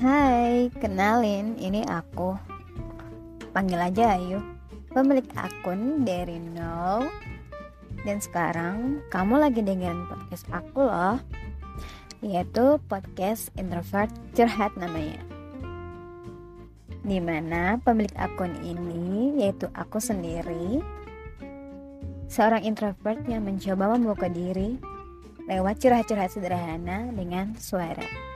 Hai, kenalin, ini aku. Panggil aja Ayu, pemilik akun dari nol. Dan sekarang kamu lagi dengerin podcast aku loh, yaitu podcast introvert curhat namanya. Di mana pemilik akun ini yaitu aku sendiri, seorang introvert yang mencoba membuka diri lewat curhat-curhat sederhana dengan suara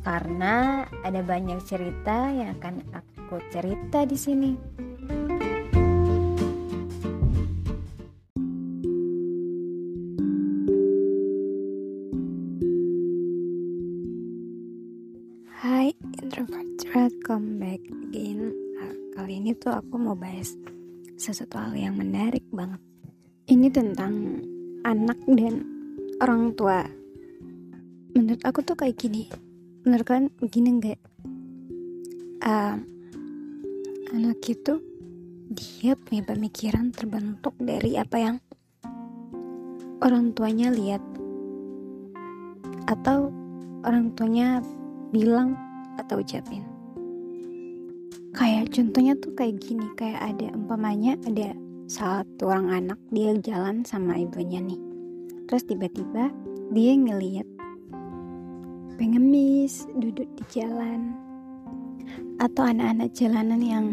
karena ada banyak cerita yang akan aku cerita di sini. Hai introvert, welcome back again. Nah, kali ini tuh aku mau bahas sesuatu hal yang menarik banget. Ini tentang anak dan orang tua. Menurut aku tuh kayak gini bener kan? Begini enggak uh, anak itu dia punya pemikiran terbentuk dari apa yang orang tuanya lihat. Atau orang tuanya bilang atau ucapin. Kayak contohnya tuh kayak gini kayak ada umpamanya ada satu orang anak dia jalan sama ibunya nih. Terus tiba-tiba dia ngeliat duduk di jalan. Atau anak-anak jalanan yang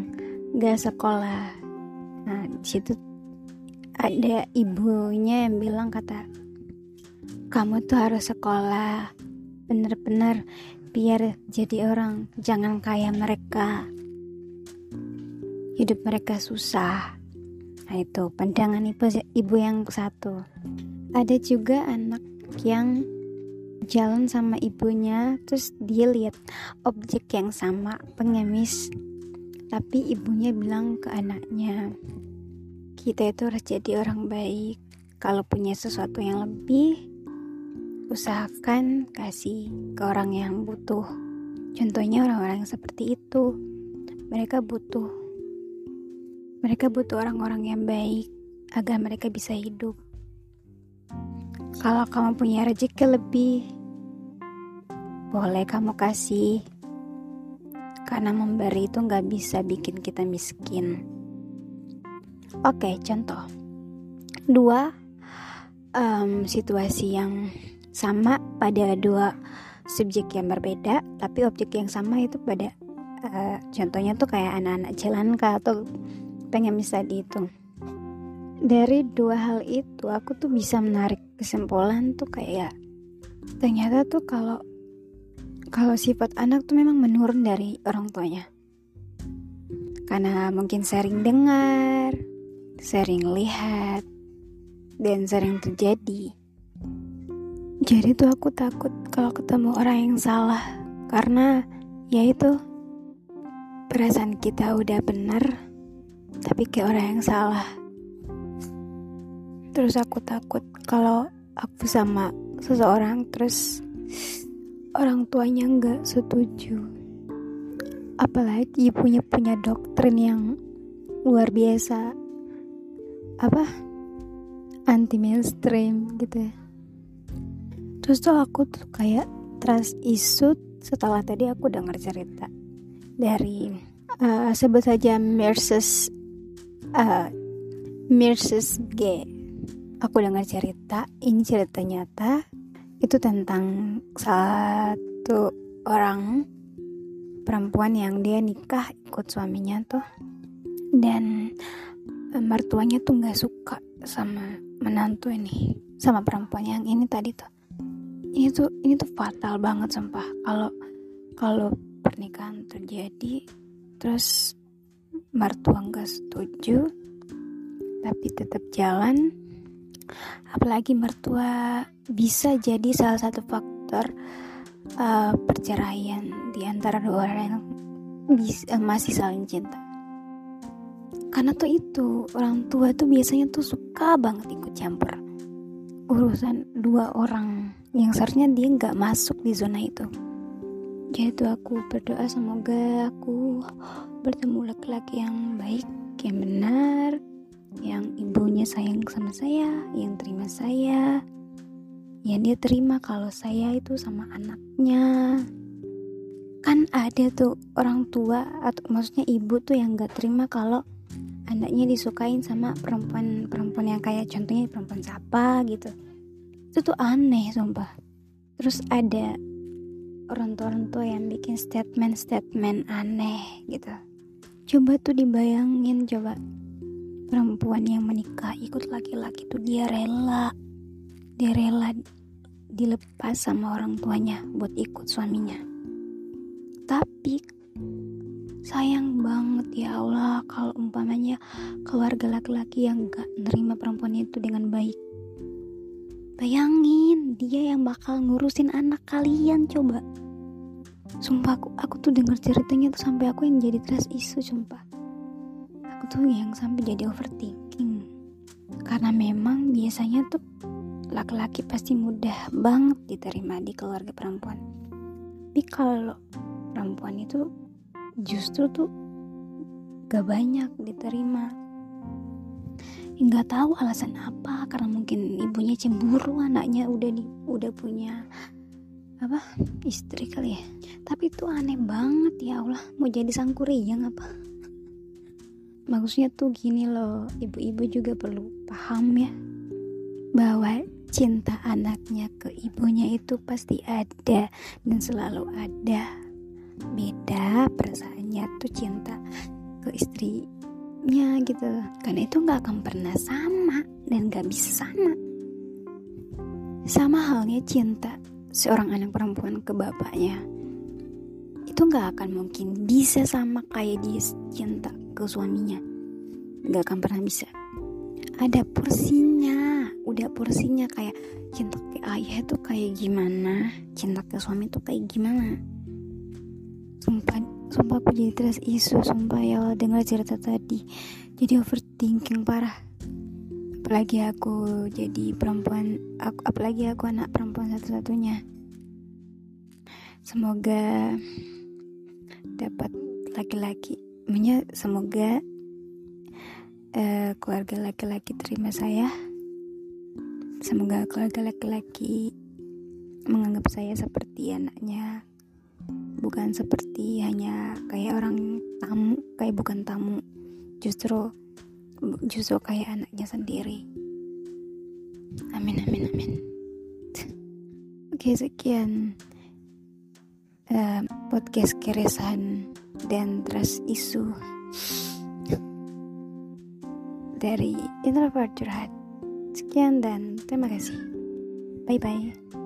gak sekolah. Nah di situ ada ibunya yang bilang kata kamu tuh harus sekolah. Bener-bener biar jadi orang. Jangan kayak mereka. Hidup mereka susah. Nah itu. Pandangan ibu ibu yang satu. Ada juga anak yang jalan sama ibunya terus dia lihat objek yang sama pengemis. Tapi ibunya bilang ke anaknya kita itu harus jadi orang baik. Kalau punya sesuatu yang lebih usahakan kasih ke orang yang butuh. Contohnya orang-orang seperti itu. Mereka butuh. Mereka butuh orang-orang yang baik agar mereka bisa hidup kalau kamu punya rezeki lebih, boleh kamu kasih. Karena memberi itu nggak bisa bikin kita miskin. Oke contoh. Dua um, situasi yang sama pada dua subjek yang berbeda tapi objek yang sama itu pada uh, contohnya tuh kayak anak-anak jalan kah atau pengen tadi itu dari dua hal itu aku tuh bisa menarik kesimpulan tuh kayak ternyata tuh kalau kalau sifat anak tuh memang menurun dari orang tuanya. Karena mungkin sering dengar, sering lihat, dan sering terjadi. Jadi tuh aku takut kalau ketemu orang yang salah karena ya itu perasaan kita udah benar tapi kayak orang yang salah. Terus aku takut kalau aku sama seseorang terus orang tuanya nggak setuju. Apalagi punya punya doktrin yang luar biasa. Apa? Anti mainstream gitu ya. Terus tuh aku tuh kayak trust isu setelah tadi aku dengar cerita dari uh, sebut saja Merces uh, Merces G aku dengar cerita ini cerita nyata. Itu tentang satu orang perempuan yang dia nikah ikut suaminya tuh. Dan eh, mertuanya tuh nggak suka sama menantu ini sama perempuan yang ini tadi tuh. Ini tuh ini tuh fatal banget sumpah. Kalau kalau pernikahan terjadi terus mertua nggak setuju tapi tetap jalan apalagi mertua bisa jadi salah satu faktor uh, perceraian di antara dua orang yang bisa, uh, masih saling cinta. Karena tuh itu orang tua tuh biasanya tuh suka banget ikut campur urusan dua orang yang seharusnya dia nggak masuk di zona itu. Jadi tuh aku berdoa semoga aku bertemu laki-laki yang baik yang benar yang ibunya sayang sama saya, yang terima saya, ya dia terima kalau saya itu sama anaknya. Kan ada tuh orang tua atau maksudnya ibu tuh yang gak terima kalau anaknya disukain sama perempuan-perempuan yang kayak contohnya perempuan siapa gitu. Itu tuh aneh sumpah. Terus ada orang tua-orang tua yang bikin statement-statement aneh gitu. Coba tuh dibayangin coba perempuan yang menikah ikut laki-laki tuh dia rela. Dia rela dilepas sama orang tuanya buat ikut suaminya. Tapi sayang banget ya Allah kalau umpamanya keluarga laki-laki yang gak nerima perempuan itu dengan baik. Bayangin dia yang bakal ngurusin anak kalian coba. Sumpah aku aku tuh denger ceritanya tuh sampai aku yang jadi trust isu sumpah tuh yang sampai jadi overthinking. Karena memang biasanya tuh laki-laki pasti mudah banget diterima di keluarga perempuan. Tapi kalau perempuan itu justru tuh gak banyak diterima. Nggak tahu alasan apa karena mungkin ibunya cemburu anaknya udah di udah punya apa istri kali ya. Tapi itu aneh banget ya Allah mau jadi sang kuriang apa maksudnya tuh gini loh ibu-ibu juga perlu paham ya bahwa cinta anaknya ke ibunya itu pasti ada dan selalu ada. Beda perasaannya tuh cinta ke istrinya gitu karena itu nggak akan pernah sama dan nggak bisa sama. Sama halnya cinta seorang anak perempuan ke bapaknya itu nggak akan mungkin bisa sama kayak dia cinta ke suaminya. Nggak akan pernah bisa. Ada porsinya. Udah porsinya kayak cinta ke ayah itu kayak gimana? Cinta ke suami itu kayak gimana? Sumpah sumpah aku jadi terus isu. Sumpah ya dengar cerita tadi. Jadi overthinking parah. Apalagi aku jadi perempuan aku apalagi aku anak perempuan satu-satunya. Semoga dapat laki-laki Menya semoga uh, keluarga laki-laki terima saya. Semoga keluarga laki-laki menganggap saya seperti anaknya. Bukan seperti hanya kayak orang tamu kayak bukan tamu. Justru justru kayak anaknya sendiri. Amin amin amin. Oke sekian uh, podcast keresahan dan trust isu. Dari introvert curhat. Sekian dan terima kasih. Bye bye